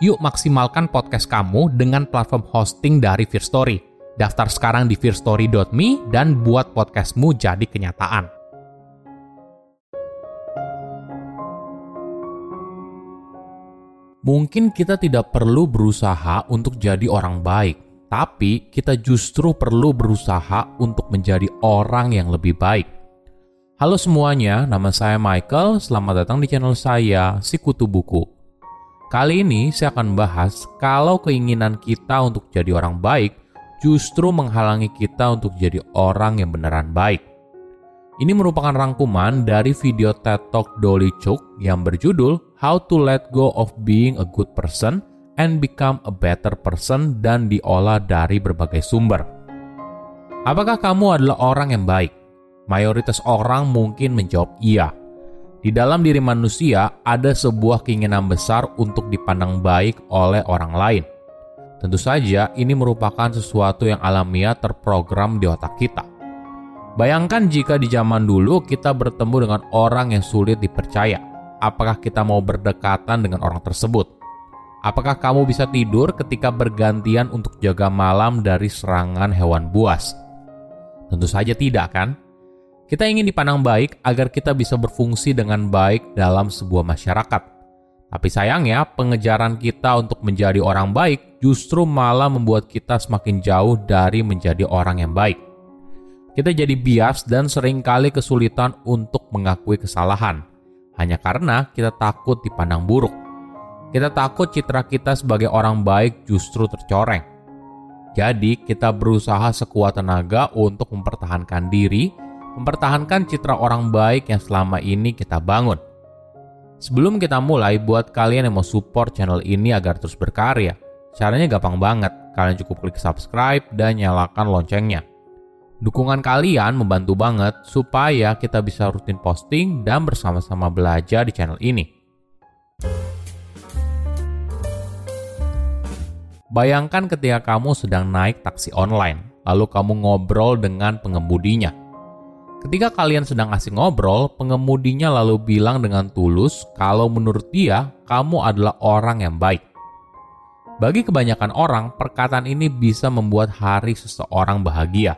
Yuk maksimalkan podcast kamu dengan platform hosting dari Fear Story. Daftar sekarang di fearstory.me dan buat podcastmu jadi kenyataan. Mungkin kita tidak perlu berusaha untuk jadi orang baik, tapi kita justru perlu berusaha untuk menjadi orang yang lebih baik. Halo semuanya, nama saya Michael. Selamat datang di channel saya, Sikutu Buku. Kali ini saya akan bahas kalau keinginan kita untuk jadi orang baik justru menghalangi kita untuk jadi orang yang beneran baik. Ini merupakan rangkuman dari video TED Talk Dolly Chuk yang berjudul How to Let Go of Being a Good Person and Become a Better Person dan diolah dari berbagai sumber. Apakah kamu adalah orang yang baik? Mayoritas orang mungkin menjawab iya. Di dalam diri manusia ada sebuah keinginan besar untuk dipandang baik oleh orang lain. Tentu saja, ini merupakan sesuatu yang alamiah terprogram di otak kita. Bayangkan jika di zaman dulu kita bertemu dengan orang yang sulit dipercaya. Apakah kita mau berdekatan dengan orang tersebut? Apakah kamu bisa tidur ketika bergantian untuk jaga malam dari serangan hewan buas? Tentu saja tidak, kan? Kita ingin dipandang baik agar kita bisa berfungsi dengan baik dalam sebuah masyarakat. Tapi sayangnya, pengejaran kita untuk menjadi orang baik justru malah membuat kita semakin jauh dari menjadi orang yang baik kita jadi bias dan sering kali kesulitan untuk mengakui kesalahan, hanya karena kita takut dipandang buruk. Kita takut citra kita sebagai orang baik justru tercoreng. Jadi, kita berusaha sekuat tenaga untuk mempertahankan diri, mempertahankan citra orang baik yang selama ini kita bangun. Sebelum kita mulai, buat kalian yang mau support channel ini agar terus berkarya, caranya gampang banget. Kalian cukup klik subscribe dan nyalakan loncengnya. Dukungan kalian membantu banget supaya kita bisa rutin posting dan bersama-sama belajar di channel ini. Bayangkan ketika kamu sedang naik taksi online, lalu kamu ngobrol dengan pengemudinya. Ketika kalian sedang asing ngobrol, pengemudinya lalu bilang dengan tulus kalau menurut dia kamu adalah orang yang baik. Bagi kebanyakan orang, perkataan ini bisa membuat hari seseorang bahagia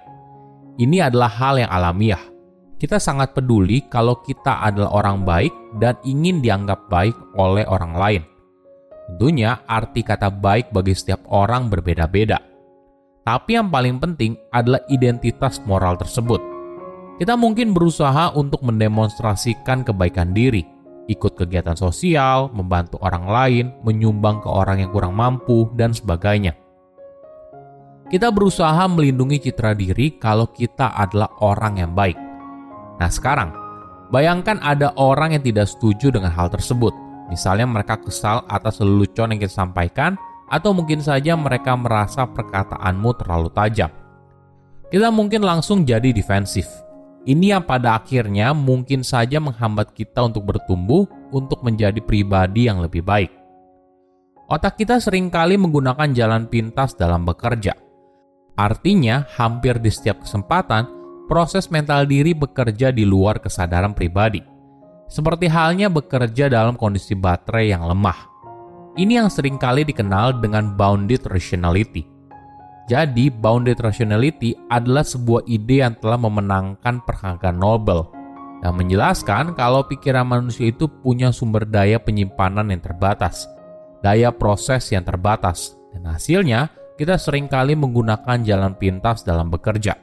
ini adalah hal yang alamiah. Kita sangat peduli kalau kita adalah orang baik dan ingin dianggap baik oleh orang lain. Tentunya, arti kata baik bagi setiap orang berbeda-beda. Tapi yang paling penting adalah identitas moral tersebut. Kita mungkin berusaha untuk mendemonstrasikan kebaikan diri, ikut kegiatan sosial, membantu orang lain, menyumbang ke orang yang kurang mampu, dan sebagainya. Kita berusaha melindungi citra diri kalau kita adalah orang yang baik. Nah, sekarang bayangkan ada orang yang tidak setuju dengan hal tersebut. Misalnya mereka kesal atas lelucon yang kita sampaikan atau mungkin saja mereka merasa perkataanmu terlalu tajam. Kita mungkin langsung jadi defensif. Ini yang pada akhirnya mungkin saja menghambat kita untuk bertumbuh untuk menjadi pribadi yang lebih baik. Otak kita sering kali menggunakan jalan pintas dalam bekerja. Artinya, hampir di setiap kesempatan, proses mental diri bekerja di luar kesadaran pribadi. Seperti halnya bekerja dalam kondisi baterai yang lemah. Ini yang sering kali dikenal dengan bounded rationality. Jadi, bounded rationality adalah sebuah ide yang telah memenangkan penghargaan Nobel dan menjelaskan kalau pikiran manusia itu punya sumber daya penyimpanan yang terbatas, daya proses yang terbatas, dan hasilnya kita sering kali menggunakan jalan pintas dalam bekerja.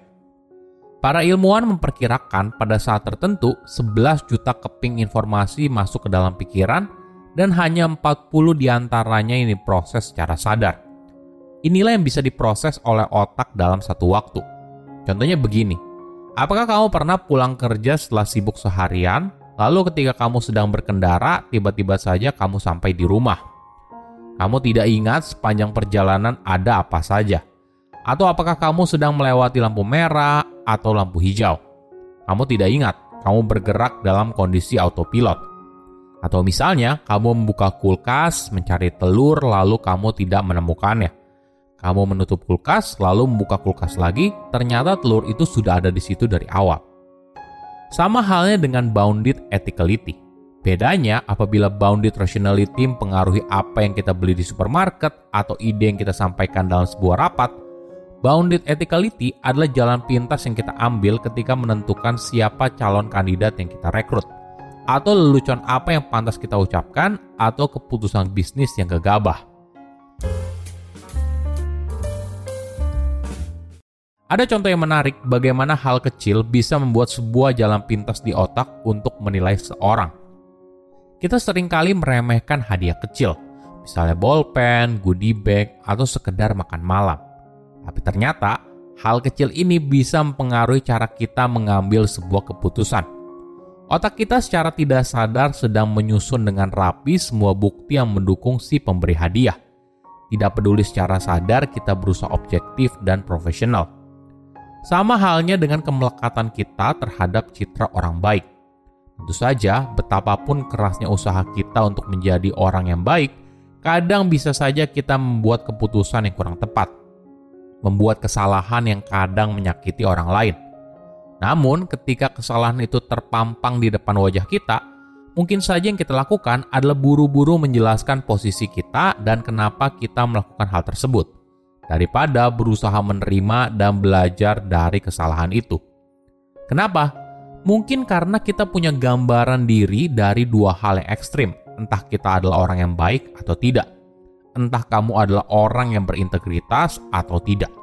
Para ilmuwan memperkirakan pada saat tertentu 11 juta keping informasi masuk ke dalam pikiran dan hanya 40 di antaranya ini proses secara sadar. Inilah yang bisa diproses oleh otak dalam satu waktu. Contohnya begini, apakah kamu pernah pulang kerja setelah sibuk seharian, lalu ketika kamu sedang berkendara, tiba-tiba saja kamu sampai di rumah? Kamu tidak ingat sepanjang perjalanan ada apa saja. Atau apakah kamu sedang melewati lampu merah atau lampu hijau? Kamu tidak ingat, kamu bergerak dalam kondisi autopilot. Atau misalnya, kamu membuka kulkas, mencari telur, lalu kamu tidak menemukannya. Kamu menutup kulkas, lalu membuka kulkas lagi, ternyata telur itu sudah ada di situ dari awal. Sama halnya dengan bounded ethicality. Bedanya apabila bounded rationality mempengaruhi apa yang kita beli di supermarket atau ide yang kita sampaikan dalam sebuah rapat, bounded ethicality adalah jalan pintas yang kita ambil ketika menentukan siapa calon kandidat yang kita rekrut, atau lelucon apa yang pantas kita ucapkan, atau keputusan bisnis yang gegabah. Ada contoh yang menarik bagaimana hal kecil bisa membuat sebuah jalan pintas di otak untuk menilai seorang. Kita sering kali meremehkan hadiah kecil, misalnya bolpen, goodie bag, atau sekedar makan malam. Tapi ternyata, hal kecil ini bisa mempengaruhi cara kita mengambil sebuah keputusan. Otak kita secara tidak sadar sedang menyusun dengan rapi semua bukti yang mendukung si pemberi hadiah. Tidak peduli secara sadar kita berusaha objektif dan profesional. Sama halnya dengan kemelekatan kita terhadap citra orang baik. Tentu saja, betapapun kerasnya usaha kita untuk menjadi orang yang baik, kadang bisa saja kita membuat keputusan yang kurang tepat, membuat kesalahan yang kadang menyakiti orang lain. Namun, ketika kesalahan itu terpampang di depan wajah kita, mungkin saja yang kita lakukan adalah buru-buru menjelaskan posisi kita dan kenapa kita melakukan hal tersebut, daripada berusaha menerima dan belajar dari kesalahan itu. Kenapa? Mungkin karena kita punya gambaran diri dari dua hal yang ekstrim, entah kita adalah orang yang baik atau tidak, entah kamu adalah orang yang berintegritas atau tidak.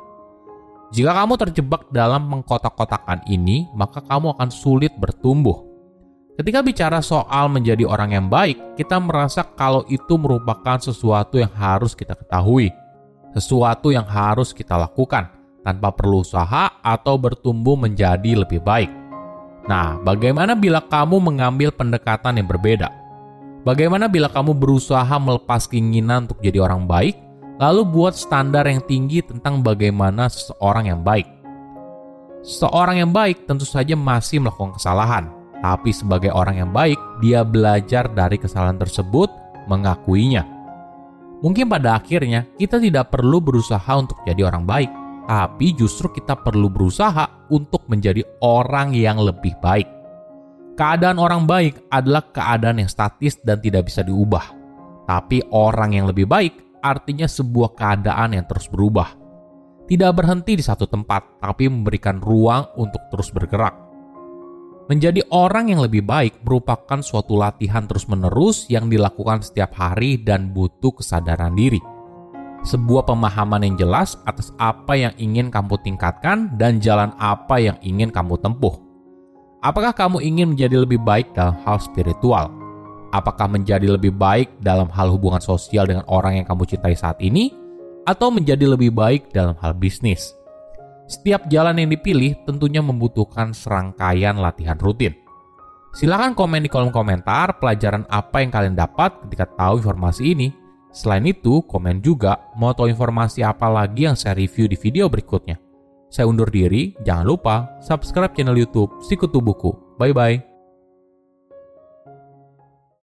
Jika kamu terjebak dalam mengkotak-kotakan ini, maka kamu akan sulit bertumbuh. Ketika bicara soal menjadi orang yang baik, kita merasa kalau itu merupakan sesuatu yang harus kita ketahui, sesuatu yang harus kita lakukan tanpa perlu usaha atau bertumbuh menjadi lebih baik. Nah, bagaimana bila kamu mengambil pendekatan yang berbeda? Bagaimana bila kamu berusaha melepas keinginan untuk jadi orang baik, lalu buat standar yang tinggi tentang bagaimana seseorang yang baik? Seorang yang baik tentu saja masih melakukan kesalahan, tapi sebagai orang yang baik, dia belajar dari kesalahan tersebut, mengakuinya. Mungkin pada akhirnya kita tidak perlu berusaha untuk jadi orang baik, tapi justru kita perlu berusaha untuk menjadi orang yang lebih baik. Keadaan orang baik adalah keadaan yang statis dan tidak bisa diubah. Tapi orang yang lebih baik artinya sebuah keadaan yang terus berubah. Tidak berhenti di satu tempat, tapi memberikan ruang untuk terus bergerak. Menjadi orang yang lebih baik merupakan suatu latihan terus-menerus yang dilakukan setiap hari dan butuh kesadaran diri sebuah pemahaman yang jelas atas apa yang ingin kamu tingkatkan dan jalan apa yang ingin kamu tempuh. Apakah kamu ingin menjadi lebih baik dalam hal spiritual? Apakah menjadi lebih baik dalam hal hubungan sosial dengan orang yang kamu cintai saat ini? Atau menjadi lebih baik dalam hal bisnis? Setiap jalan yang dipilih tentunya membutuhkan serangkaian latihan rutin. Silahkan komen di kolom komentar pelajaran apa yang kalian dapat ketika tahu informasi ini Selain itu, komen juga mau tahu informasi apa lagi yang saya review di video berikutnya. Saya undur diri, jangan lupa subscribe channel YouTube Sikutu Buku. Bye bye.